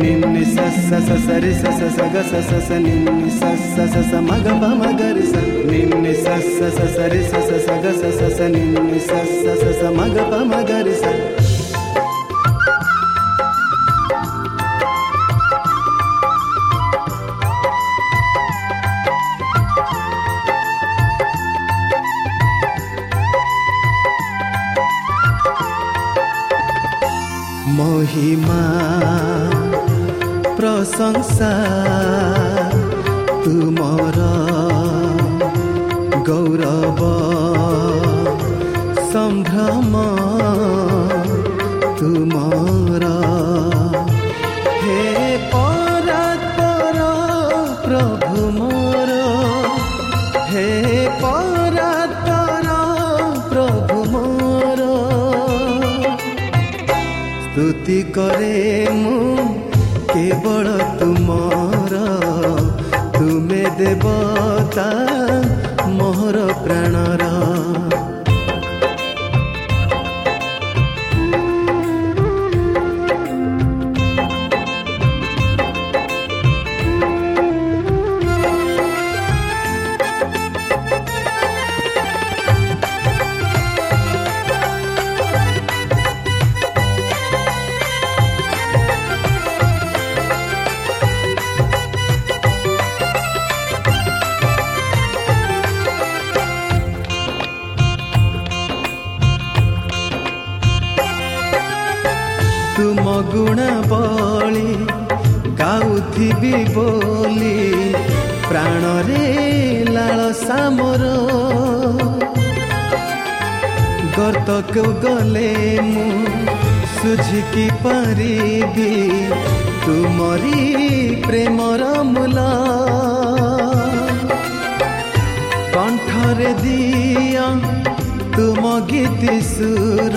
నిన్ని సస్స సరి సస సగ సస నిన్ని సస్స సస మగ పమ గరి స నిన్ని సస్స సరి సస సగ సస నిన్ని సస్స సస మగ పమ గరి స మోహిమా संसार। तुमर गौरव सम्भ्रम तुमर हे पर प्रभु मोर। हे पर प्रभु मोर। स्तुति करे मु କେବଳ ତୁମର ତୁମେ ଦେବତା ମୋହର ପ୍ରାଣର ଗର୍ତ୍ତକୁ ଗଲେ ମୁଁ ସୁଝିକି ପାରିବି ତୁମରି ପ୍ରେମର ମୂଲ କଣ୍ଠରେ ଦିଅ ତୁମ ଗୀତି ସୁର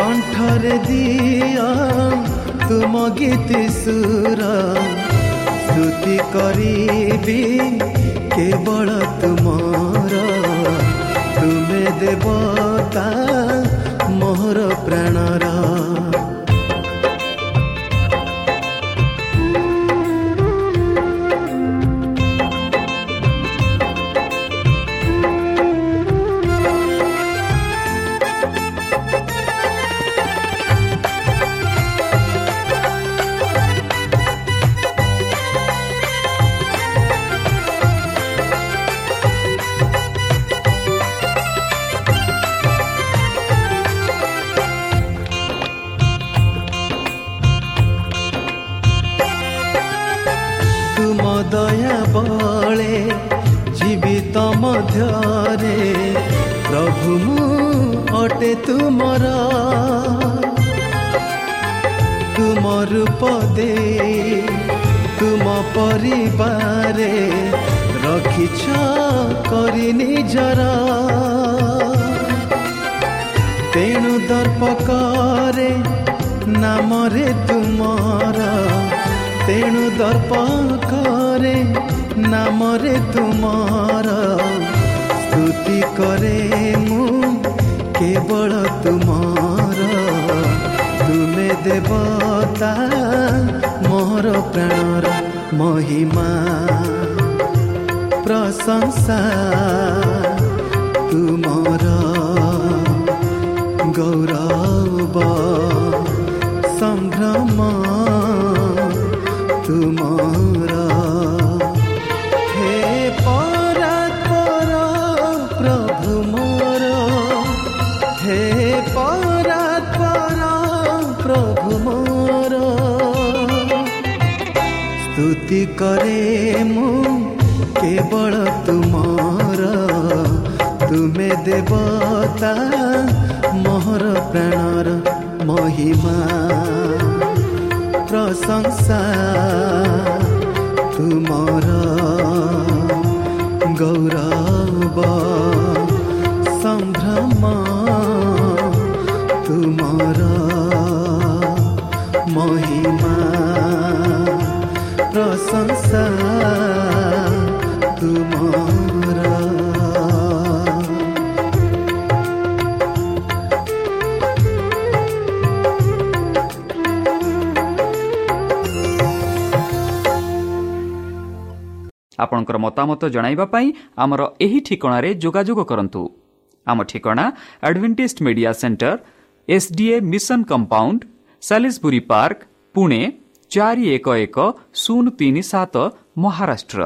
କଣ୍ଠରେ ଦିଅ ତୁମ ଗୀତି ସୁର ସ୍ତୁତି କରିବି କେବଳ ତୁମର ତୁମେ ଦେବତା ମୋହର ପ୍ରାଣର ପ୍ରଭୁ ମୁଁ ଅଟେ ତୁମର ତୁମ ରୂପ ଦେଇ ତୁମ ପରିବାରେ ରଖିଛ କରି ନିଜର ତେଣୁ ଦର୍ପ କରେ ନାମରେ ତୁମର ତେଣୁ ଦର୍ପ କରେ ନାମରେ ତୁମର ସ୍ତୁତି କରେ ମୁଁ କେବଳ ତୁମର। ତୁମେ ଦେବତା ମୋର ପ୍ରାଣର ମହିମା। ପ୍ରଶଂସା ତୁମର ଗୌରବ। କରେ ମୁଁ କେବଳ ତୁମର। ତୁମେ ଦେବତା ମୋହର ପ୍ରାଣର ମହିମା। ପ୍ରଶଂସା ତୁମର। ପ୍ରଶଂସା ତୁମର ଆପଣଙ୍କର ମତାମତ ଜଣାଇବା ପାଇଁ ଆମର ଏହି ଠିକଣାରେ ଯୋଗାଯୋଗ କରନ୍ତୁ। ଆମ ଠିକଣା Adventist Media Centre SDA mission compound Salisbury Park Pune ଚାରି ଏକ ଏକ ଶୂନ ତିନି ସାତ ମହାରାଷ୍ଟ୍ର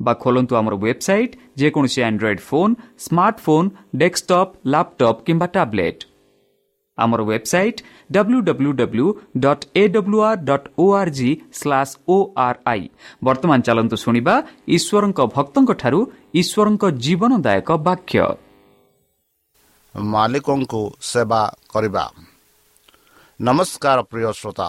ବା ଖୋଲନ୍ତୁ ଆମର ୱେବସାଇଟ୍ ଯେକୌଣସି Android phone smartphone desktop laptop କିମ୍ବା ଟାବ୍ଲେଟ୍ ଆମର website W W W dot A W R dot O R G slash O R I ବର୍ତ୍ତମାନ ଚାଲନ୍ତୁ ଶୁଣିବା ଈଶ୍ୱରଙ୍କ ଭକ୍ତଙ୍କଠାରୁ ଈଶ୍ୱରଙ୍କ ଜୀବନଦାୟକ ବାକ୍ୟ ମାଲିକଙ୍କୁ ସେବା କରିବା ନମସ୍କାର ପ୍ରିୟ ଶ୍ରୋତା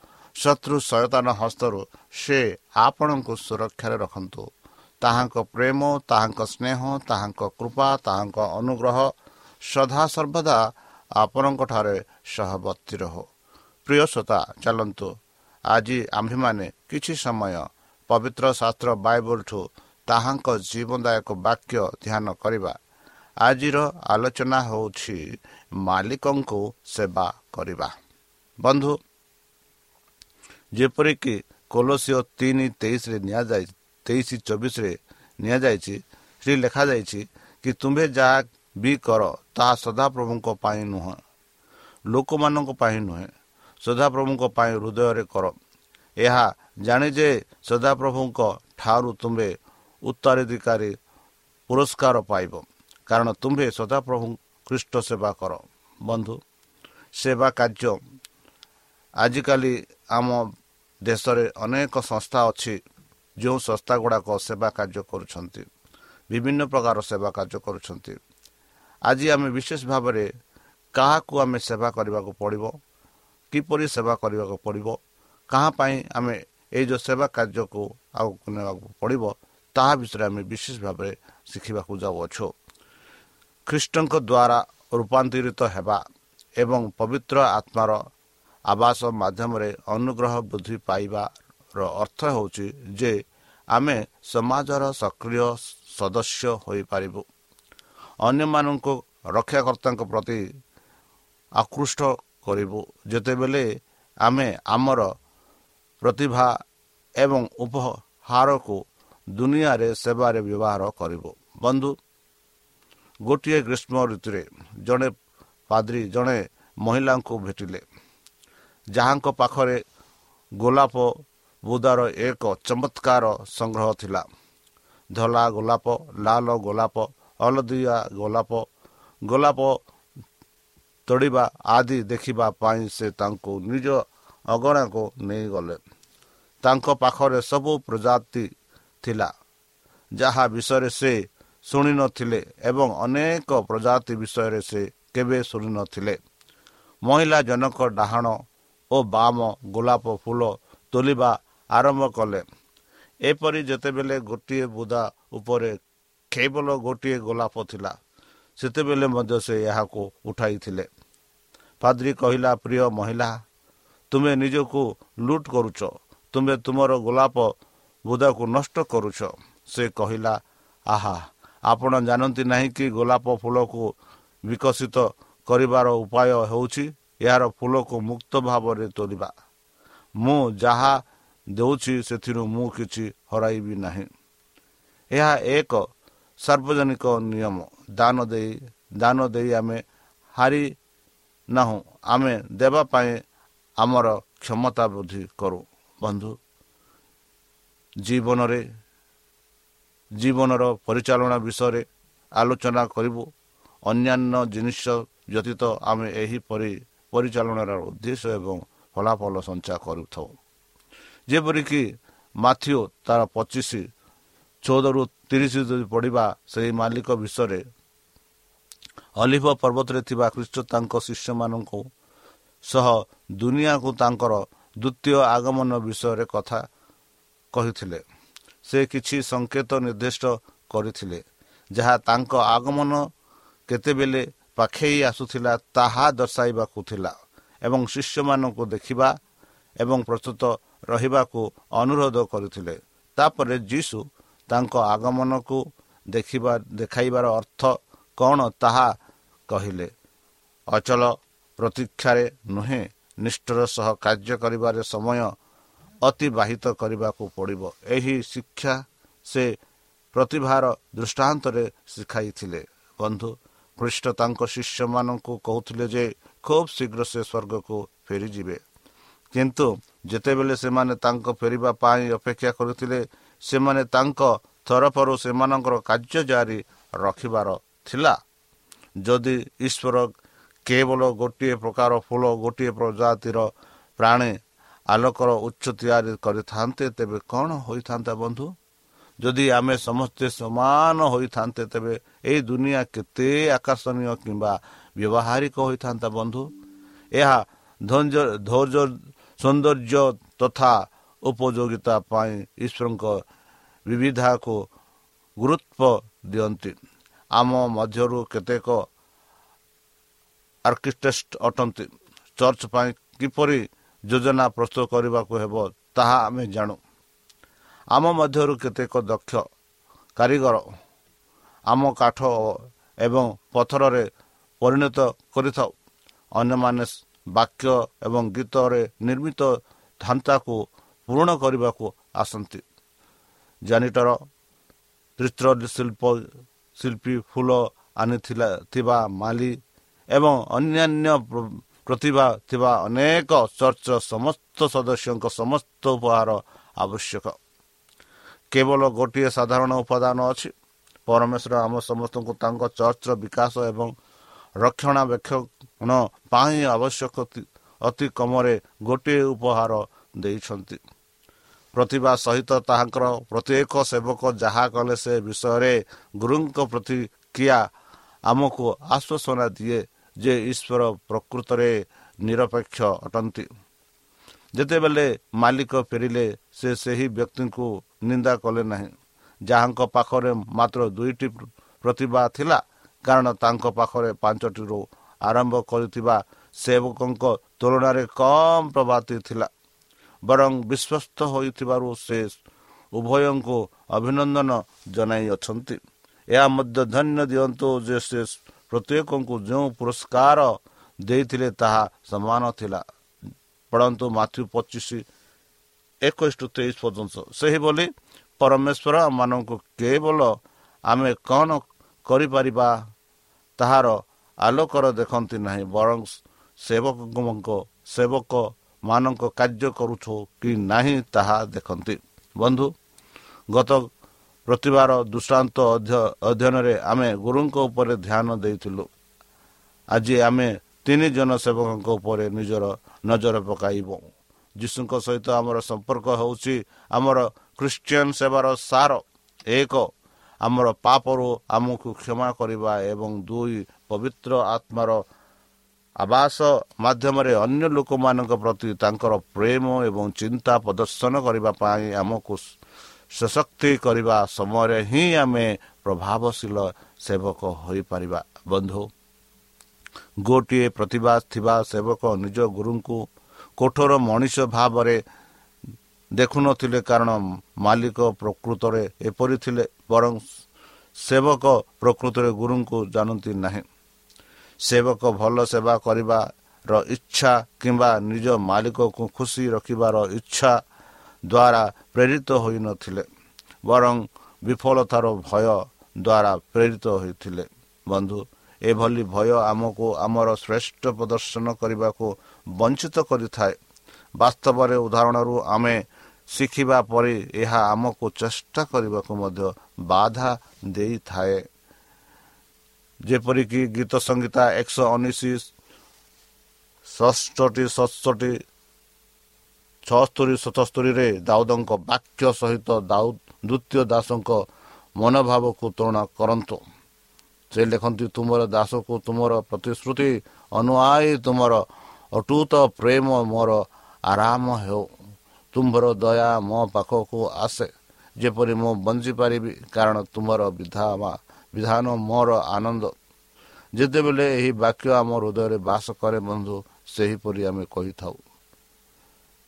ଶତ୍ରୁ ସୟତାନ ହସ୍ତରୁ ସେ ଆପଣଙ୍କୁ ସୁରକ୍ଷାରେ ରଖନ୍ତୁ ତାହାଙ୍କ ପ୍ରେମ ତାହାଙ୍କ ସ୍ନେହ ତାହାଙ୍କ କୃପା ତାହାଙ୍କ ଅନୁଗ୍ରହ ସଦାସର୍ବଦା ଆପଣଙ୍କଠାରେ ସହବର୍ତ୍ତୀ ରହ। ପ୍ରିୟ ଶ୍ରୋତା ଚାଲନ୍ତୁ। ଆଜି ଆମ୍ଭେମାନେ କିଛି ସମୟ ପବିତ୍ର ଶାସ୍ତ୍ର ବାଇବଲଠୁ ତାହାଙ୍କ ଜୀବନଦାୟକ ବାକ୍ୟ ଧ୍ୟାନ କରିବା। ଆଜିର ଆଲୋଚନା ହେଉଛି ମାଲିକଙ୍କୁ ସେବା କରିବା। ବନ୍ଧୁ ଯେପରିକି କୋଲସିଓ ତିନି ତେଇଶରେ ନିଆଯାଇ ତେଇଶ ଚବିଶରେ ନିଆଯାଇଛି ସେଠି ଲେଖାଯାଇଛି କି ତୁମ୍ଭେ ଯାହା ବି କର ତାହା ସଦାପ୍ରଭୁଙ୍କ ପାଇଁ ନୁହେଁ। ଲୋକମାନଙ୍କ ପାଇଁ ନୁହେଁ ସଦାପ୍ରଭୁଙ୍କ ପାଇଁ ହୃଦୟରେ କର। ଏହା ଜାଣେ ଯେ ସଦାପ୍ରଭୁଙ୍କ ଠାରୁ ତୁମ୍ଭେ ଉତ୍ତରାଧିକାରୀ ପୁରସ୍କାର ପାଇବ। କାରଣ ତୁମ୍ଭେ ସଦାପ୍ରଭୁ ଖ୍ରୀଷ୍ଟ ସେବା କର। ବନ୍ଧୁ ସେବା କାର୍ଯ୍ୟ। ଆଜିକାଲି ଆମ ଦେଶରେ ଅନେକ ସଂସ୍ଥା ଅଛି ଯେଉଁ ସଂସ୍ଥା ଗୁଡ଼ାକ ସେବା କାର୍ଯ୍ୟ କରୁଛନ୍ତି ବିଭିନ୍ନ ପ୍ରକାର ସେବା କାର୍ଯ୍ୟ କରୁଛନ୍ତି। ଆଜି ଆମେ ବିଶେଷ ଭାବରେ କାହାକୁ ଆମେ ସେବା କରିବାକୁ ପଡ଼ିବ କିପରି ସେବା କରିବାକୁ ପଡ଼ିବ କାହା ପାଇଁ ଆମେ ଏଇ ଯେଉଁ ସେବା କାର୍ଯ୍ୟକୁ ଆଗକୁ ନେବାକୁ ପଡ଼ିବ ତାହା ବିଷୟରେ ଆମେ ବିଶେଷ ଭାବରେ ଶିଖିବାକୁ ଯାଉଅଛୁ। ଖ୍ରୀଷ୍ଟଙ୍କ ଦ୍ୱାରା ରୂପାନ୍ତରିତ ହେବା ଏବଂ ପବିତ୍ର ଆତ୍ମାର ଆବାସ ମାଧ୍ୟମରେ ଅନୁଗ୍ରହ ବୃଦ୍ଧି ପାଇବାର ଅର୍ଥ ହେଉଛି ଯେ ଆମେ ସମାଜର ସକ୍ରିୟ ସଦସ୍ୟ ହୋଇପାରିବୁ। ଅନ୍ୟମାନଙ୍କୁ ରକ୍ଷାକର୍ତ୍ତାଙ୍କ ପ୍ରତି ଆକୃଷ୍ଟ କରିବୁ। ଯେତେବେଳେ ଆମେ ଆମର ପ୍ରତିଭା ଏବଂ ଉପହାରକୁ ଦୁନିଆରେ ସେବାରେ ବ୍ୟବହାର କରିବୁ। ବନ୍ଧୁ ଗୋଟିଏ ଗ୍ରୀଷ୍ମ ଋତୁରେ ଜଣେ ପାଦ୍ରୀ ଜଣେ ମହିଳାଙ୍କୁ ଭେଟିଲେ। ଯାହାଙ୍କ ପାଖରେ ଗୋଲାପ ବୁଦାର ଏକ ଚମତ୍କାର ସଂଗ୍ରହ ଥିଲା। ଧଳା ଗୋଲାପ ଲାଲ ଗୋଲାପ ହଳଦିଆ ଗୋଲାପ ଗୋଲାପ ତୋଡ଼ିବା ଆଦି ଦେଖିବା ପାଇଁ ସେ ତାଙ୍କୁ ନିଜ ଅଗଣାକୁ ନେଇଗଲେ। ତାଙ୍କ ପାଖରେ ସବୁ ପ୍ରଜାତି ଥିଲା ଯାହା ବିଷୟରେ ସେ ଶୁଣିନଥିଲେ ଏବଂ ଅନେକ ପ୍ରଜାତି ବିଷୟରେ ସେ କେବେ ଶୁଣିନଥିଲେ। ମହିଳା ଜନକ ଡାହାଣ ଓ ବାମ ଗୋଲାପ ଫୁଲ ତୋଲିବା ଆରମ୍ଭ କଲେ। ଏପରି ଯେତେବେଳେ ଗୋଟିଏ ବୁଦା ଉପରେ କେବଳ ଗୋଟିଏ ଗୋଲାପ ଥିଲା ସେତେବେଳେ ମଧ୍ୟ ସେ ଏହାକୁ ଉଠାଇଥିଲେ। ପାଦ୍ରୀ କହିଲା ପ୍ରିୟ ମହିଳା ତୁମେ ନିଜକୁ ଲୁଟ୍ କରୁଛ। ତୁମେ ତୁମର ଗୋଲାପ ବୁଦାକୁ ନଷ୍ଟ କରୁଛ। ସେ କହିଲା ଆହା ଆପଣ ଜାଣନ୍ତି ନାହିଁ କି ଗୋଲାପ ଫୁଲକୁ ବିକଶିତ କରିବାର ଉପାୟ ହେଉଛି? ଏହାର ଫୁଲକୁ ମୁକ୍ତ ଭାବରେ ତୋଳିବା। ମୁଁ ଯାହା ଦେଉଛି ସେଥିରୁ ମୁଁ କିଛି ହରାଇବି ନାହିଁ। ଏହା ଏକ ସାର୍ବଜନିକ ନିୟମ। ଦାନ ଦେଇ ଦାନ ଦେଇ ଆମେ ହାରି ନାହୁଁ। ଆମେ ଦେବା ପାଇଁ ଆମର କ୍ଷମତା ବୃଦ୍ଧି କରୁ। ବନ୍ଧୁ ଜୀବନରେ ଜୀବନର ପରିଚାଳନା ବିଷୟରେ ଆଲୋଚନା କରିବୁ। ଅନ୍ୟାନ୍ୟ ଜିନିଷ ବ୍ୟତୀତ ଆମେ ଏହିପରି ପରିଚାଳନାର ଉଦ୍ଦେଶ୍ୟ ଏବଂ ଫଳାଫଳ ସଞ୍ଚୟ କରୁଥାଉ। ଯେପରିକି ମାଥିଓ ତାର ପଚିଶ ଚଉଦରୁ ତିରିଶ ଯଦି ପଢ଼ିବା ସେହି ମାଲିକ ବିଷୟରେ ଅଲିଭ ପର୍ବତରେ ଥିବା ଖ୍ରୀଷ୍ଟ ତାଙ୍କ ଶିଷ୍ୟମାନଙ୍କୁ ସହ ଦୁନିଆକୁ ତାଙ୍କର ଦ୍ୱିତୀୟ ଆଗମନ ବିଷୟରେ କଥା କହିଥିଲେ। ସେ କିଛି ସଂକେତ ନିର୍ଦ୍ଦିଷ୍ଟ କରିଥିଲେ ଯାହା ତାଙ୍କ ଆଗମନ କେତେବେଳେ ପାଖେଇ ଆସୁଥିଲା ତାହା ଦର୍ଶାଇବାକୁ ଥିଲା ଏବଂ ଶିଷ୍ୟମାନଙ୍କୁ ଦେଖିବା ଏବଂ ପ୍ରସ୍ତୁତ ରହିବାକୁ ଅନୁରୋଧ କରିଥିଲେ। ତାପରେ ଯୀଶୁ ତାଙ୍କ ଆଗମନକୁ ଦେଖିବା ଦେଖାଇବାର ଅର୍ଥ କ'ଣ ତାହା କହିଲେ। ଅଚଳ ପ୍ରତୀକ୍ଷାରେ ନୁହେଁ ନିଷ୍ଠର ସହ କାର୍ଯ୍ୟ କରିବାରେ ସମୟ ଅତିବାହିତ କରିବାକୁ ପଡ଼ିବ। ଏହି ଶିକ୍ଷା ସେ ପ୍ରତିଭାର ଦୃଷ୍ଟାନ୍ତରେ ଶିଖାଇଥିଲେ। ବନ୍ଧୁ ଖ୍ରୀଷ୍ଟ ତାଙ୍କ ଶିଷ୍ୟମାନଙ୍କୁ କହୁଥିଲେ ଯେ ଖୁବ୍ ଶୀଘ୍ର ସେ ସ୍ୱର୍ଗକୁ ଫେରିଯିବେ। କିନ୍ତୁ ଯେତେବେଳେ ସେମାନେ ତାଙ୍କ ଫେରିବା ପାଇଁ ଅପେକ୍ଷା କରିଥିଲେ ସେମାନେ ତାଙ୍କ ତରଫରୁ ସେମାନଙ୍କର କାର୍ଯ୍ୟ ଜାରି ରଖିବାର ଥିଲା। ଯଦି ଈଶ୍ୱର କେବଳ ଗୋଟିଏ ପ୍ରକାର ଫୁଲ ଗୋଟିଏ ପ୍ରଜାତିର ପ୍ରାଣୀ ଆଲୋକର ଉଚ୍ଚ ତିଆରି କରିଥାନ୍ତେ ତେବେ କ'ଣ ହୋଇଥାନ୍ତା ବନ୍ଧୁ? ଯଦି ଆମେ ସମସ୍ତେ ସମାନ ହୋଇଥାନ୍ତେ ତେବେ ଏହି ଦୁନିଆ କେତେ ଆକର୍ଷଣୀୟ କିମ୍ବା ବ୍ୟବହାରିକ ହୋଇଥାନ୍ତା ବନ୍ଧୁ? ଏହା ଧୈର୍ଯ୍ୟ ସୌନ୍ଦର୍ଯ୍ୟ ତଥା ଉପଯୋଗିତା ପାଇଁ ଈଶ୍ୱରଙ୍କ ବିବିଧାକୁ ଗୁରୁତ୍ୱ ଦିଅନ୍ତି। ଆମ ମଧ୍ୟରୁ କେତେକ ଆର୍କିଟେକ୍ଟ ଅଟନ୍ତି। ଚର୍ଚ୍ଚ ପାଇଁ କିପରି ଯୋଜନା ପ୍ରସ୍ତୁତ କରିବାକୁ ହେବ ତାହା ଆମେ ଜାଣୁ। ଆମ ମଧ୍ୟରୁ କେତେକ ଦକ୍ଷ କାରିଗର ଆମ କାଠ ଏବଂ ପଥରରେ ପରିଣତ କରିଥାଉ। ଅନ୍ୟମାନେ ବାକ୍ୟ ଏବଂ ଗୀତରେ ନିର୍ମିତ ଢାଞ୍ଚାକୁ ପୂରଣ କରିବାକୁ ଆସନ୍ତି। ଜାନିଟର ଚିତ୍ର ଶିଳ୍ପ ଶିଳ୍ପୀ ଫୁଲ ଆଣିଥିଲା ଥିବା ମାଲି ଏବଂ ଅନ୍ୟାନ୍ୟ ପ୍ରତିଭା ଥିବା ଅନେକ ଚର୍ଚ୍ଚର ସମସ୍ତ ସଦସ୍ୟଙ୍କ ସମସ୍ତ ଉପହାର ଆବଶ୍ୟକ। କେବଳ ଗୋଟିଏ ସାଧାରଣ ଉପାଦାନ ଅଛି। ପରମେଶ୍ୱର ଆମ ସମସ୍ତଙ୍କୁ ତାଙ୍କ ଚର୍ଚ୍ଚର ବିକାଶ ଏବଂ ରକ୍ଷଣାବେକ୍ଷଣ ପାଇଁ ଆବଶ୍ୟକ ଅତି କମରେ ଗୋଟିଏ ଉପହାର ଦେଇଛନ୍ତି। ପ୍ରତିଭା ସହିତ ତାହାଙ୍କର ପ୍ରତ୍ୟେକ ସେବକ ଯାହା କଲେ ସେ ବିଷୟରେ ଗୁରୁଙ୍କ ପ୍ରତିକ୍ରିୟା ଆମକୁ ଆଶ୍ୱାସନା ଦିଏ ଯେ ଈଶ୍ୱର ପ୍ରକୃତରେ ନିରପେକ୍ଷ ଅଟନ୍ତି। ଯେତେବେଳେ ମାଲିକ ଫେରିଲେ ସେ ସେହି ବ୍ୟକ୍ତିଙ୍କୁ ନିନ୍ଦା କଲେ ନାହିଁ। ଯାହାଙ୍କ ପାଖରେ ମାତ୍ର ଦୁଇଟି ପ୍ରତିଭା ଥିଲା କାରଣ ତାଙ୍କ ପାଖରେ ପାଞ୍ଚଟିରୁ ଆରମ୍ଭ କରିଥିବା ସେବକଙ୍କ ତୁଳନାରେ କମ୍ ପ୍ରଭାତି ଥିଲା। ବରଂ ବିଶ୍ୱସ୍ତ ହୋଇଥିବାରୁ ସେ ଉଭୟଙ୍କୁ ଅଭିନନ୍ଦନ ଜଣାଇଅଛନ୍ତି ଏହା ମଧ୍ୟ ଧନ୍ୟ ଦିଅନ୍ତୁ ଯେ ସେ ପ୍ରତ୍ୟେକଙ୍କୁ ଯେଉଁ ପୁରସ୍କାର ଦେଇଥିଲେ ତାହା ସମାନ ଥିଲା। ପଢ଼ନ୍ତୁ ମାଥ୍ୟୁ ପଚିଶ ଏକୋଇଶ ଟୁ ତେଇଶ ପର୍ଯ୍ୟନ୍ତ। ସେହିଭଳି ପରମେଶ୍ୱର ମାନଙ୍କୁ କେବଳ ଆମେ କ'ଣ କରିପାରିବା ତାହାର ଆଲୋକର ଦେଖନ୍ତି ନାହିଁ ବରଂ ସେବକଙ୍କ ସେବକ ମାନଙ୍କ କାର୍ଯ୍ୟ କରୁଛୁ କି ନାହିଁ ତାହା ଦେଖନ୍ତି। ବନ୍ଧୁ ଗତ ପ୍ରତିଭାର ଦୃଷ୍ଟାନ୍ତ ଅଧ୍ୟୟନରେ ଆମେ ଗୁରୁଙ୍କ ଉପରେ ଧ୍ୟାନ ଦେଇଥିଲୁ। ଆଜି ଆମେ ତିନି ଜଣ ସେବକଙ୍କ ଉପରେ ନିଜର ନଜର ପକାଇବ। ଯୀଶୁଙ୍କ ସହିତ ଆମର ସମ୍ପର୍କ ହେଉଛି ଆମର ଖ୍ରୀଷ୍ଟିଆନ ସେବାର ସାର। ଏକ ଆମର ପାପରୁ ଆମକୁ କ୍ଷମା କରିବା ଏବଂ ଦୁଇ ପବିତ୍ର ଆତ୍ମାର ଆବାସ ମାଧ୍ୟମରେ ଅନ୍ୟ ଲୋକମାନଙ୍କ ପ୍ରତି ତାଙ୍କର ପ୍ରେମ ଏବଂ ଚିନ୍ତା ପ୍ରଦର୍ଶନ କରିବା ପାଇଁ ଆମକୁ ସଶକ୍ତି କରିବା ସମୟରେ ହିଁ ଆମେ ପ୍ରଭାବଶୀଳ ସେବକ ହୋଇପାରିବା। ବନ୍ଧୁ ଗୋଟିଏ ପ୍ରତିଭା ଥିବା ସେବକ ନିଜ ଗୁରୁଙ୍କୁ କଠୋର ମଣିଷ ଭାବରେ ଦେଖୁନଥିଲେ କାରଣ ମାଲିକ ପ୍ରକୃତରେ ଏପରି ଥିଲେ ବରଂ ସେବକ ପ୍ରକୃତରେ ଗୁରୁଙ୍କୁ ଜାଣନ୍ତି ନାହିଁ। ସେବକ ଭଲ ସେବା କରିବାର ଇଚ୍ଛା କିମ୍ବା ନିଜ ମାଲିକକୁ ଖୁସି ରଖିବାର ଇଚ୍ଛା ଦ୍ୱାରା ପ୍ରେରିତ ହୋଇନଥିଲେ ବରଂ ବିଫଳତାର ଭୟ ଦ୍ୱାରା ପ୍ରେରିତ ହୋଇଥିଲେ। ବନ୍ଧୁ ଏଭଳି ଭୟ ଆମକୁ ଆମର ଶ୍ରେଷ୍ଠ ପ୍ରଦର୍ଶନ କରିବାକୁ ବଞ୍ଚିତ କରିଥାଏ। ବାସ୍ତବରେ ଉଦାହରଣରୁ ଆମେ ଶିଖିବା ପରେ ଏହା ଆମକୁ ଚେଷ୍ଟା କରିବାକୁ ମଧ୍ୟ ବାଧା ଦେଇଥାଏ। ଯେପରିକି ଗୀତ ସଂଗୀତା ଏକଶହ ଉଣେଇଶ ଷଷ୍ଠଟି ସତଷଠି ଛଅସ୍ତରୀ ସତସ୍ତରୀରେ ଦାଉଦଙ୍କ ବାକ୍ୟ ସହିତ ଦାଉଦ ଦ୍ୱିତୀୟ ଦାସଙ୍କ ମନୋଭାବକୁ ତୁଳନା କରନ୍ତୁ। ସେ ଲେଖନ୍ତି ତୁମର ଦାସକୁ ତୁମର ପ୍ରତିଶ୍ରୁତି ଅନୁଆଇ ତୁମର ଅଟୁଟ ପ୍ରେମ ମୋର ଆରାମ ହେଉ ତୁମ୍ଭର ଦୟା ମୋ ପାଖକୁ ଆସେ ଯେପରି ମୁଁ ବଞ୍ଚିପାରିବି କାରଣ ତୁମର ବିଧାନ ମୋର ଆନନ୍ଦ। ଯେତେବେଳେ ଏହି ବାକ୍ୟ ଆମ ହୃଦୟରେ ବାସ କରେ ବନ୍ଧୁ ସେହିପରି ଆମେ କହିଥାଉ।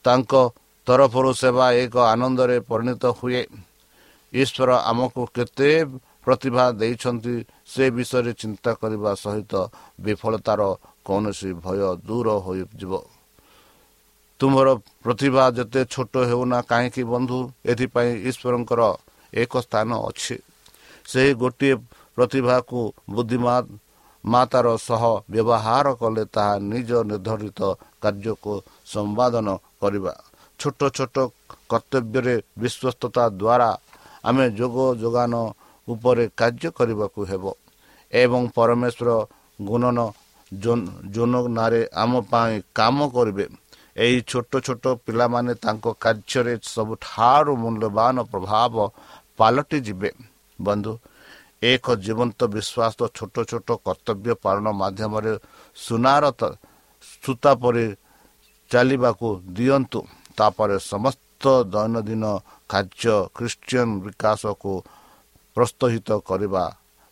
ତାଙ୍କ ତରଫରୁ ସେବା ଏକ ଆନନ୍ଦରେ ପରିଣତ ହୁଏ। ଈଶ୍ୱର ଆମକୁ କେତେ ପ୍ରତିଭା ଦେଇଛନ୍ତି ସେ ବିଷୟରେ ଚିନ୍ତା କରିବା ସହିତ ବିଫଳତାର କୌଣସି ଭୟ ଦୂର ହୋଇଯିବ। ତୁମର ପ୍ରତିଭା ଯେତେ ଛୋଟ ହେଉନା କାହିଁକି ବନ୍ଧୁ? ଏଥିପାଇଁ ଈଶ୍ୱରଙ୍କର ଏକ ସ୍ଥାନ ଅଛି। ସେହି ଗୋଟିଏ ପ୍ରତିଭାକୁ ବୁଦ୍ଧିମାନ ମାତାର ସହ ବ୍ୟବହାର କଲେ ତାହା ନିଜ ନିର୍ଦ୍ଧାରିତ କାର୍ଯ୍ୟକୁ ସମ୍ପାଦନ କରିବା। ଛୋଟ ଛୋଟ କର୍ତ୍ତବ୍ୟରେ ବିଶ୍ୱସ୍ତତା ଦ୍ୱାରା ଆମେ ଯୋଗ ଯୋଗାନ ଉପରେ କାର୍ଯ୍ୟ କରିବାକୁ ହେବ। ଏବଂ ପରମେଶ୍ୱର ଗୁଣନ ଜୋନାରେ ଆମ ପାଇଁ କାମ କରିବେ। ଏହି ଛୋଟ ଛୋଟ ପିଲାମାନେ ତାଙ୍କ କାର୍ଯ୍ୟରେ ସବୁଠାରୁ ମୂଲ୍ୟବାନ ପ୍ରଭାବ ପାଲଟି ଯିବେ ବନ୍ଧୁ ଏକ ଜୀବନ୍ତ ବିଶ୍ୱାସ ଛୋଟ ଛୋଟ କର୍ତ୍ତବ୍ୟ ପାଳନ ମାଧ୍ୟମରେ ସୁନାର ସୂତା ପରି ଚାଲିବାକୁ ଦିଅନ୍ତୁ। ତାପରେ ସମସ୍ତ ଦୈନନ୍ଦିନ କାର୍ଯ୍ୟ ଖ୍ରୀଷ୍ଟିଆନ ବିକାଶକୁ ପ୍ରୋତ୍ସାହିତ କରିବା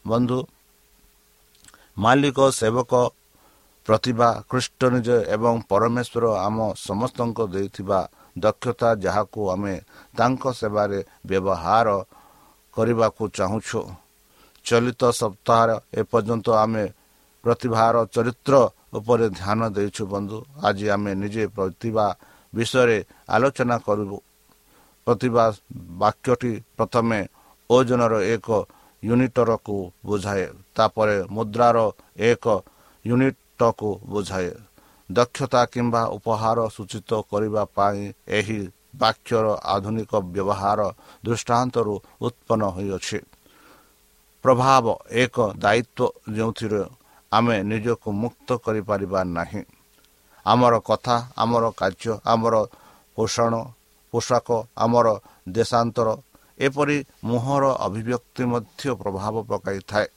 ବନ୍ଧୁ ମାଲିକ ସେବକ ପ୍ରତିଭା ଖ୍ରୀଷ୍ଟ ନିଜ ଏବଂ ପରମେଶ୍ୱର ଆମ ସମସ୍ତଙ୍କ ଦେଇଥିବା ଦକ୍ଷତା ଯାହାକୁ ଆମେ ତାଙ୍କ ସେବାରେ ବ୍ୟବହାର କରିବାକୁ ଚାହୁଁଛୁ। ଚଳିତ ସପ୍ତାହରେ ଏପର୍ଯ୍ୟନ୍ତ ଆମେ ପ୍ରତିଭାର ଚରିତ୍ର ଉପରେ ଧ୍ୟାନ ଦେଇଛୁ ବନ୍ଧୁ। ଆଜି ଆମେ ନିଜେ ପ୍ରତିଭା ବିଷୟରେ ଆଲୋଚନା କରିବୁ। ପ୍ରତିଭା ବାକ୍ୟଟି ପ୍ରଥମେ ଓଜନର ଏକ ୟୁନିଟରକୁ ବୁଝାଏ ତାପରେ ମୁଦ୍ରାର ଏକ ୟୁନିଟକୁ ବୁଝାଏ। ଦକ୍ଷତା କିମ୍ବା ଉପହାର ସୂଚିତ କରିବା ପାଇଁ ଏହି ବାକ୍ୟର ଆଧୁନିକ ବ୍ୟବହାର ଦୃଷ୍ଟାନ୍ତରୁ ଉତ୍ପନ୍ନ ହୋଇଅଛି। ପ୍ରଭାବ ଏକ ଦାୟିତ୍ୱ ଯେଉଁଥିରେ ଆମେ ନିଜକୁ ମୁକ୍ତ କରିପାରିବା ନାହିଁ। ଆମର କଥା ଆମର କାର୍ଯ୍ୟ ଆମର ପୋଷଣ ପୋଷାକ ଆମର ଦେଶାନ୍ତର ଏପରି ମୁହଁର ଅଭିବ୍ୟକ୍ତି ମଧ୍ୟ ପ୍ରଭାବ ପକାଇଥାଏ।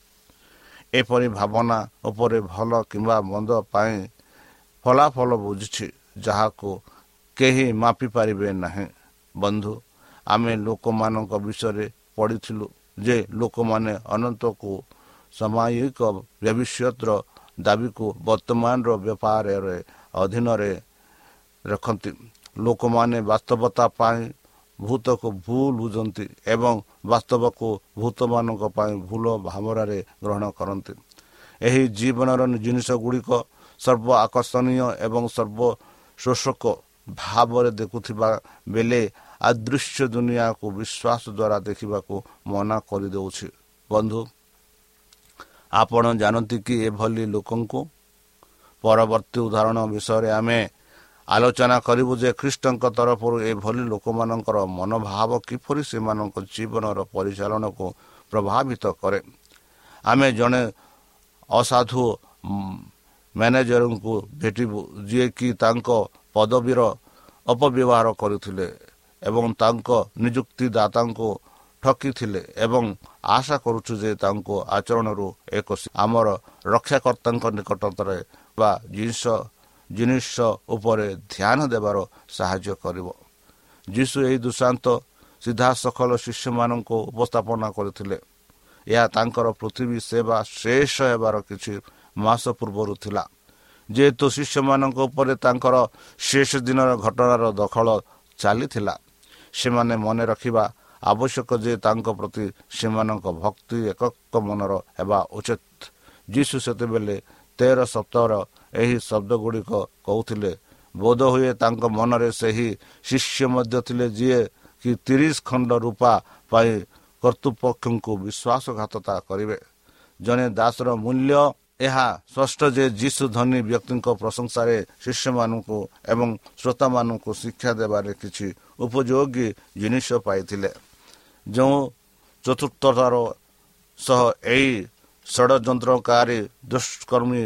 ଏପରି ଭାବନା ଉପରେ ଭଲ କିମ୍ବା ମନ୍ଦ ପାଇଁ ଫଳାଫଳ ବୁଝୁଛି ଯାହାକୁ କେହି ମାପିପାରିବେ ନାହିଁ। ବନ୍ଧୁ ଆମେ ଲୋକମାନଙ୍କ ବିଷୟରେ ପଢ଼ିଥିଲୁ ଯେ ଲୋକମାନେ ଅନନ୍ତକୁ ସାମୟିକ ଭବିଷ୍ୟତର ଦାବିକୁ ବର୍ତ୍ତମାନର ବେପାରରେ ଅଧୀନରେ ରଖନ୍ତି। ଲୋକମାନେ ବାସ୍ତବତା ପାଇଁ ଭୂତକୁ ଭୁଲ ବୁଝନ୍ତି ଏବଂ ବାସ୍ତବକୁ ଭୂତମାନଙ୍କ ପାଇଁ ଭୁଲ ଭାବନାରେ ଗ୍ରହଣ କରନ୍ତି ଏହି ଜୀବନର ଜିନିଷ ଗୁଡ଼ିକ ସର୍ବ ଆକର୍ଷଣୀୟ ଏବଂ ସର୍ବ ଶୋଷକ ଭାବରେ ଦେଖୁଥିବା ବେଳେ ଅଦୃଶ୍ୟ ଦୁନିଆକୁ ବିଶ୍ୱାସ ଦ୍ୱାରା ଦେଖିବାକୁ ମନା କରିଦେଉଛି। ବନ୍ଧୁ ଆପଣ ଜାଣନ୍ତି କି ଏଭଳି ଲୋକଙ୍କୁ? ପରବର୍ତ୍ତୀ ଉଦାହରଣ ବିଷୟରେ ଆମେ ଆଲୋଚନା କରିବୁ ଯେ ଖ୍ରୀଷ୍ଟଙ୍କ ତରଫରୁ ଏଭଳି ଲୋକମାନଙ୍କର ମନୋଭାବ କିପରି ସେମାନଙ୍କ ଜୀବନର ପରିଚାଳନାକୁ ପ୍ରଭାବିତ କରେ? ଆମେ ଜଣେ ଅସାଧୁ ମ୍ୟାନେଜରଙ୍କୁ ଭେଟିବୁ ଯିଏକି ତାଙ୍କ ପଦବୀର ଅପବ୍ୟବହାର କରୁଥିଲେ ଏବଂ ତାଙ୍କ ନିଯୁକ୍ତିଦାତାଙ୍କୁ ଠକିଥିଲେ ଏବଂ ଆଶା କରୁଛୁ ଯେ ତାଙ୍କୁ ଆଚରଣରୁ ଏକ ଆମର ରକ୍ଷାକର୍ତ୍ତାଙ୍କ ନିକଟତରେ ବା ଜିନିଷ ଜିନିଷ ଉପରେ ଧ୍ୟାନ ଦେବାର ସାହାଯ୍ୟ କରିବ। ଯୀଶୁ ଏହି ଦୁଶାନ୍ତ ସିଧାସଖଲ ଶିଷ୍ୟମାନଙ୍କୁ ଉପସ୍ଥାପନା କରିଥିଲେ। ଏହା ତାଙ୍କର ପୃଥିବୀ ସେବା ଶେଷ ହେବାର କିଛି ମାସ ପୂର୍ବରୁ ଥିଲା। ଯେହେତୁ ଶିଷ୍ୟମାନଙ୍କ ଉପରେ ତାଙ୍କର ଶେଷ ଦିନର ଘଟଣାର ଦଖଲ ଚାଲିଥିଲା ସେମାନେ ମନେ ରଖିବା ଆବଶ୍ୟକ ଯେ ତାଙ୍କ ପ୍ରତି ସେମାନଙ୍କ ଭକ୍ତି ଏକକ ମନର ହେବା ଉଚିତ। ଯୀଶୁ ସେତେବେଳେ ତେର ସପ୍ତାହର ଏହି ଶବ୍ଦ ଗୁଡ଼ିକ କହୁଥିଲେ। ବୋଧ ହୁଏ ତାଙ୍କ ମନରେ ସେହି ଶିଷ୍ୟ ମଧ୍ୟ ଥିଲେ ଯିଏ କି ତିରିଶ ଖଣ୍ଡ ରୂପା ପାଇଁ କର୍ତ୍ତୃପକ୍ଷଙ୍କୁ ବିଶ୍ୱାସଘାତତା କରିବେ। ଜଣେ ଦାସର ମୂଲ୍ୟ ଏହା ସ୍ପଷ୍ଟ ଯେ ଯୀଶୁ ଧନୀ ବ୍ୟକ୍ତିଙ୍କ ପ୍ରଶଂସାରେ ଶିଷ୍ୟମାନଙ୍କୁ ଏବଂ ଶ୍ରୋତାମାନଙ୍କୁ ଶିକ୍ଷା ଦେବାରେ କିଛି ଉପଯୋଗୀ ଜିନିଷ ପାଇଥିଲେ। ଯେଉଁ ଚତୁର୍ଥତାର ସହ ଏହି ଷଡ଼ଯନ୍ତ୍ରକାରୀ ଦୁଷ୍କର୍ମୀ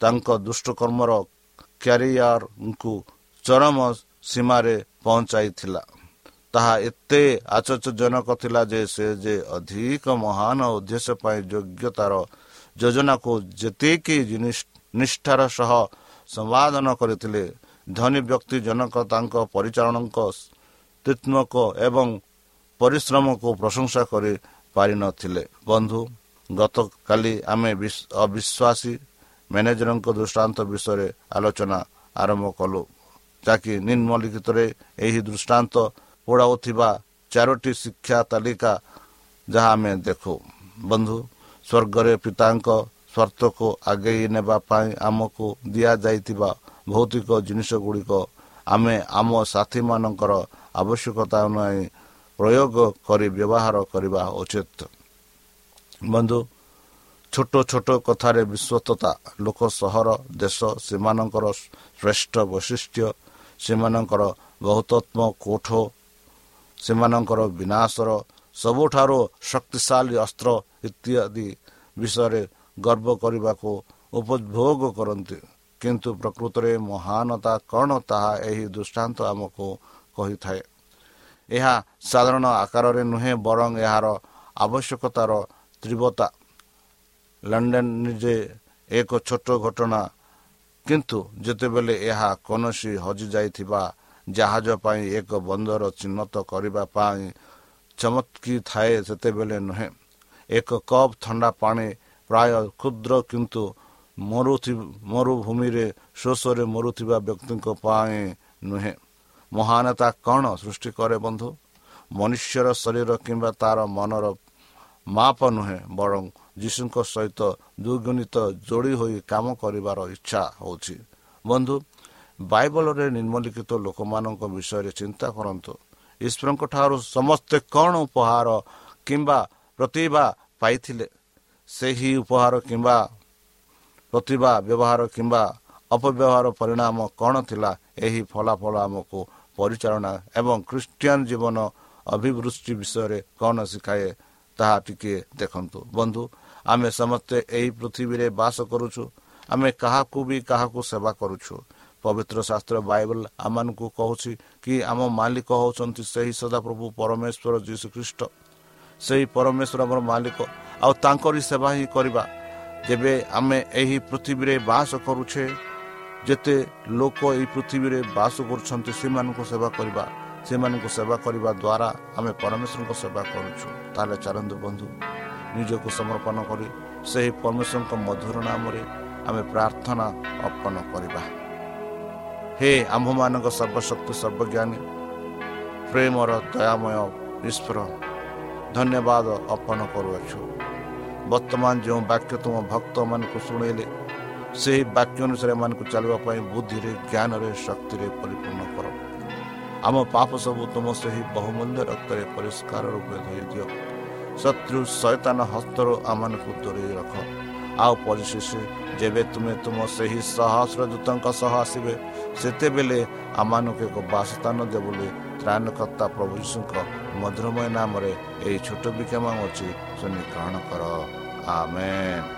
ତାଙ୍କ ଦୁଷ୍ଟକର୍ମର କ୍ୟାରିୟରଙ୍କୁ ଚରମ ସୀମାରେ ପହଞ୍ଚାଇଥିଲା। ତାହା ଏତେ ଆଶ୍ଚର୍ଯ୍ୟଜନକ ଥିଲା ଯେ ସେ ଯେ ଅଧିକ ମହାନ ଉଦ୍ଦେଶ୍ୟ ପାଇଁ ଯୋଗ୍ୟତାର ଯୋଜନାକୁ ଯେତିକି ନିଷ୍ଠାର ସହ ସମ୍ପାଦନ କରିଥିଲେ ଧନୀ ବ୍ୟକ୍ତି ଜନକ ତାଙ୍କ ପରିଚାଳନାଙ୍କ ତିତ୍ମକ ଏବଂ ପରିଶ୍ରମକୁ ପ୍ରଶଂସା କରି ପାରିନଥିଲେ। ବନ୍ଧୁ ଗତକାଲି ଆମେ ଅବିଶ୍ୱାସୀ ମ୍ୟାନେଜରଙ୍କ ଦୃଷ୍ଟାନ୍ତ ବିଷୟରେ ଆଲୋଚନା ଆରମ୍ଭ କଲୁ। ଯାହାକି ନିମ୍ନଲିଖିତରେ ଏହି ଦୃଷ୍ଟାନ୍ତ ପୋଡ଼ାଉଥିବା ଚାରୋଟି ଶିକ୍ଷା ତାଲିକା ଯାହା ଆମେ ଦେଖୁ। ବନ୍ଧୁ ସ୍ୱର୍ଗରେ ପିତାଙ୍କ ସ୍ୱାର୍ଥକୁ ଆଗେଇ ନେବା ପାଇଁ ଆମକୁ ଦିଆଯାଇଥିବା ଭୌତିକ ଜିନିଷ ଗୁଡ଼ିକ ଆମେ ଆମ ସାଥୀମାନଙ୍କର ଆବଶ୍ୟକତା ଅନୁଯାୟୀ ପ୍ରୟୋଗ କରି ବ୍ୟବହାର କରିବା ଉଚିତ। ବନ୍ଧୁ ଛୋଟ ଛୋଟ କଥାରେ ବିଶ୍ୱସ୍ତତା ଲୋକ ସହର ଦେଶ ସେମାନଙ୍କର ଶ୍ରେଷ୍ଠ ବୈଶିଷ୍ଟ୍ୟ ସେମାନଙ୍କର ବହୁତତ୍ମ କୋଠ ସେମାନଙ୍କର ବିନାଶର ସବୁଠାରୁ ଶକ୍ତିଶାଳୀ ଅସ୍ତ୍ର ଇତ୍ୟାଦି ବିଷୟରେ ଗର୍ବ କରିବାକୁ ଉପଭୋଗ କରନ୍ତି। କିନ୍ତୁ ପ୍ରକୃତରେ ମହାନତା କ'ଣ ତାହା ଏହି ଦୃଷ୍ଟାନ୍ତ ଆମକୁ କହିଥାଏ। ଏହା ସାଧାରଣ ଆକାରରେ ନୁହେଁ ବରଂ ଏହାର ଆବଶ୍ୟକତାର ତୀବ୍ରତା ଲଣ୍ଡନ ନିଜେ ଏକ ଛୋଟ ଘଟଣା। କିନ୍ତୁ ଯେତେବେଳେ ଏହା କୌଣସି ହଜିଯାଇଥିବା ଜାହାଜ ପାଇଁ ଏକ ବନ୍ଦର ଚିହ୍ନଟ କରିବା ପାଇଁ ଚମତ୍କି ଥାଏ ସେତେବେଳେ ନୁହେଁ। ଏକ କପ୍ ଥଣ୍ଡା ପାଣି ପ୍ରାୟ କ୍ଷୁଦ୍ର କିନ୍ତୁ ମରୁଭୂମିରେ ଶୋଷରେ ମରୁଥିବା ବ୍ୟକ୍ତିଙ୍କ ପାଇଁ ନୁହେଁ। ମହାନତା କ'ଣ ସୃଷ୍ଟି କରେ ବନ୍ଧୁ? ମନୁଷ୍ୟର ଶରୀର କିମ୍ବା ତାର ମନର ମାପ ନୁହେଁ ବରଂ ଯୀଶୁଙ୍କ ସହିତ ଦୁର୍ଗୁଣିତ ଯୋଡ଼ି ହୋଇ କାମ କରିବାର ଇଚ୍ଛା ହେଉଛି। ବନ୍ଧୁ ବାଇବଲରେ ନିମ୍ନଲିଖିତ ଲୋକମାନଙ୍କ ବିଷୟରେ ଚିନ୍ତା କରନ୍ତୁ। ଈଶ୍ୱରଙ୍କ ଠାରୁ ସମସ୍ତେ କ'ଣ ଉପହାର କିମ୍ବା ପ୍ରତିଭା ପାଇଥିଲେ? ସେହି ଉପହାର କିମ୍ବା ପ୍ରତିଭା ବ୍ୟବହାର କିମ୍ବା ଅପବ୍ୟବହାର ପରିଣାମ କ'ଣ ଥିଲା? ଏହି ଫଳାଫଳ ଆମକୁ ପରିଚାଳନା ଏବଂ ଖ୍ରୀଷ୍ଟିଆନ ଜୀବନ ଅଭିବୃଷ୍ଟି ବିଷୟରେ କ'ଣ ଶିଖାଏ ତାହା ଟିକିଏ ଦେଖନ୍ତୁ। ବନ୍ଧୁ ଆମେ ସମସ୍ତେ ଏହି ପୃଥିବୀରେ ବାସ କରୁଛୁ। ଆମେ କାହାକୁ ବି କାହାକୁ ସେବା କରୁଛୁ। ପବିତ୍ର ଶାସ୍ତ୍ର ବାଇବଲ ଆମମାନଙ୍କୁ କହୁଛି କି ଆମ ମାଲିକ ହେଉଛନ୍ତି ସେହି ସଦାପ୍ରଭୁ ପରମେଶ୍ୱର ଯୀଶୁଖ୍ରୀଷ୍ଟ। ସେହି ପରମେଶ୍ୱର ଆମର ମାଲିକ। ଆଉ ତାଙ୍କରି ସେବା ହିଁ କରିବା। ଯେବେ ଆମେ ଏହି ପୃଥିବୀରେ ବାସ କରୁଛେ ଯେତେ ଲୋକ ଏହି ପୃଥିବୀରେ ବାସ କରୁଛନ୍ତି ସେମାନଙ୍କୁ ସେବା କରିବା। ସେମାନଙ୍କୁ ସେବା କରିବା ଦ୍ୱାରା ଆମେ ପରମେଶ୍ୱରଙ୍କ ସେବା କରୁଛୁ। ତାହେଲେ ଚାଲନ୍ତୁ ବନ୍ଧୁ। ନିଜକୁ ସମର୍ପଣ କରି ସେହି ପରମେଶ୍ୱରଙ୍କ ମଧୁର ନାମରେ ଆମେ ପ୍ରାର୍ଥନା ଅର୍ପଣ କରିବା। ହେ ଆମ୍ଭମାନଙ୍କ ସର୍ବଶକ୍ତି ସର୍ବଜ୍ଞାନୀ ପ୍ରେମର ଦୟାମୟ ଈଶ୍ୱର ଧନ୍ୟବାଦ ଅର୍ପଣ କରୁଅଛୁ। ବର୍ତ୍ତମାନ ଯେଉଁ ବାକ୍ୟ ତୁମ ଭକ୍ତମାନଙ୍କୁ ଶୁଣେଇଲେ ସେହି ବାକ୍ୟ ଅନୁସାରେ ଏମାନଙ୍କୁ ଚାଲିବା ପାଇଁ ବୁଦ୍ଧିରେ ଜ୍ଞାନରେ ଶକ୍ତିରେ ପରିପୂର୍ଣ୍ଣ କର। ଆମ ପାପ ସବୁ ତୁମ ସେହି ବହୁମୂଲ୍ୟ ରକ୍ତରେ ପରିଷ୍କାର ରୂପେ ଧୋଇ ଦିଅ। ଶତ୍ରୁ ଶୈତାନ ହସ୍ତରୁ ଆମମାନଙ୍କୁ ଦୂରେଇ ରଖ। ଆଉ ପରିଶେଷ ଯେବେ ତୁମେ ତୁମ ସେହି ସହସ୍ର ଦୂତଙ୍କ ସହ ଆସିବେ ସେତେବେଳେ ଆମମାନଙ୍କୁ ଏକ ବାସସ୍ଥାନ ଦେବ ବୋଲି ତ୍ରାଣକର୍ତ୍ତା ପ୍ରଭୁ ଯୀଶୁଙ୍କ ମଧୁରମୟ ନାମରେ ଏହି ଛୋଟ ବିକ୍ଷମ ଅଛି ଶୁଣି ଗ୍ରହଣ କର। ଆମେନ୍।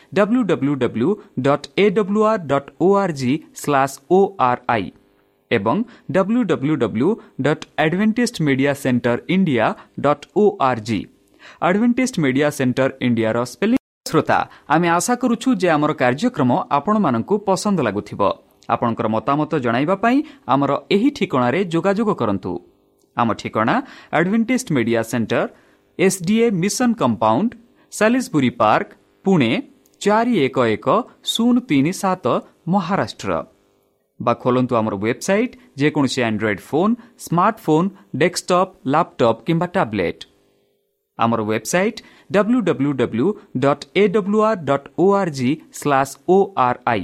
W W W dot A W R dot O R G slash O R I ଏବଂ W W W dot Adventist Media Centre India dot O R G Adventist Media Centre ଇଣ୍ଡିଆର ସ୍ପେଲିଂ ଶ୍ରୋତା ଆମେ ଆଶା କରୁଛୁ ଯେ ଆମର କାର୍ଯ୍ୟକ୍ରମ ଆପଣମାନଙ୍କୁ ପସନ୍ଦ ଲାଗୁଥିବ। ଆପଣଙ୍କର ମତାମତ ଜଣାଇବା ପାଇଁ ଆମର ଏହି ଠିକଣାରେ ଯୋଗାଯୋଗ କରନ୍ତୁ। ଆମ ଠିକଣା Adventist Media Centre SDA mission compound Salisbury Park Pune ଚାରି ଏକ ଏକ ଶୂନ ତିନି ସାତ ମହାରାଷ୍ଟ୍ର ବା ଖୋଲନ୍ତୁ ଆମର ୱେବସାଇଟ୍ ଯେକୌଣସି Android phone smartphone desktop laptop କିମ୍ବା ଟ୍ୟାବ୍ଲେଟ୍ ଆମର website W W W dot A W R dot O R G slash O R I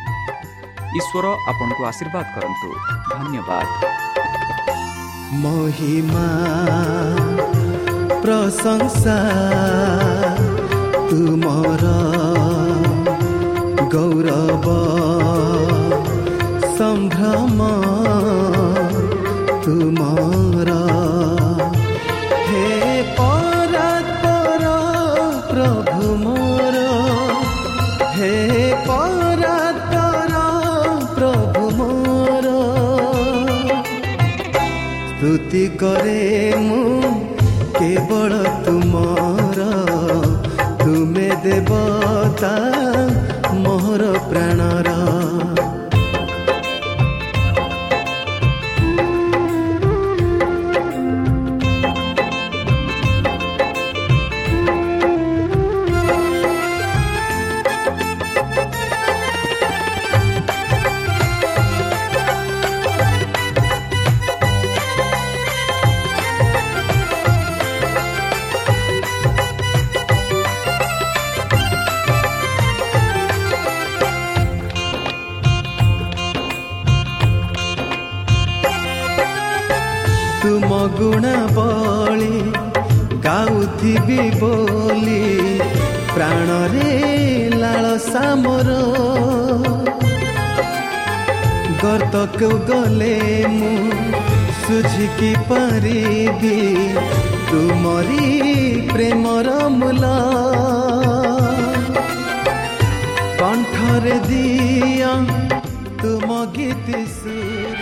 ଈଶ୍ୱର ଆପଣଙ୍କୁ ଆଶୀର୍ବାଦ କରନ୍ତୁ। ଧନ୍ୟବାଦ। ମହିମା ପ୍ରଶଂସା ତୁମର ଗୌରବ। ସ୍ତୁତି କରେ ମୁଁ। କେବଳ ତୁମର ତୁମେ ଦେବତା ମୋହର ପ୍ରାଣର ଗର୍ତ୍ତକୁ ଗଲେ ମୁଁ ସୁଝିକି ପାରିବି ତୁମରି ପ୍ରେମର ମୂଲ କଣ୍ଠରେ ଦିଅ ତୁମ ଗୀତି ସୁର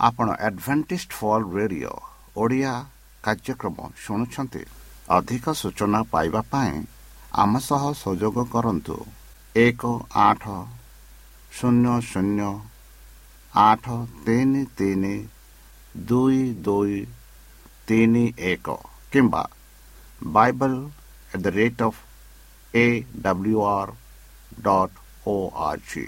ଆପଣ ଆଡଭେଣ୍ଟିସ୍ଡ ଫଲ୍ ରେଡିଓ ଓଡ଼ିଆ କାର୍ଯ୍ୟକ୍ରମ ଶୁଣୁଛନ୍ତି। ଅଧିକ ସୂଚନା ପାଇବା ପାଇଁ ଆମ ସହ ସଂଯୋଗ କରନ୍ତୁ। ଏକ ଆଠ ଶୂନ୍ୟ ଶୂନ୍ୟ ଆଠ ତିନି ତିନି ଦୁଇ ଦୁଇ ତିନି ଏକ କିମ୍ବା bible at the rate of A W R dot O R G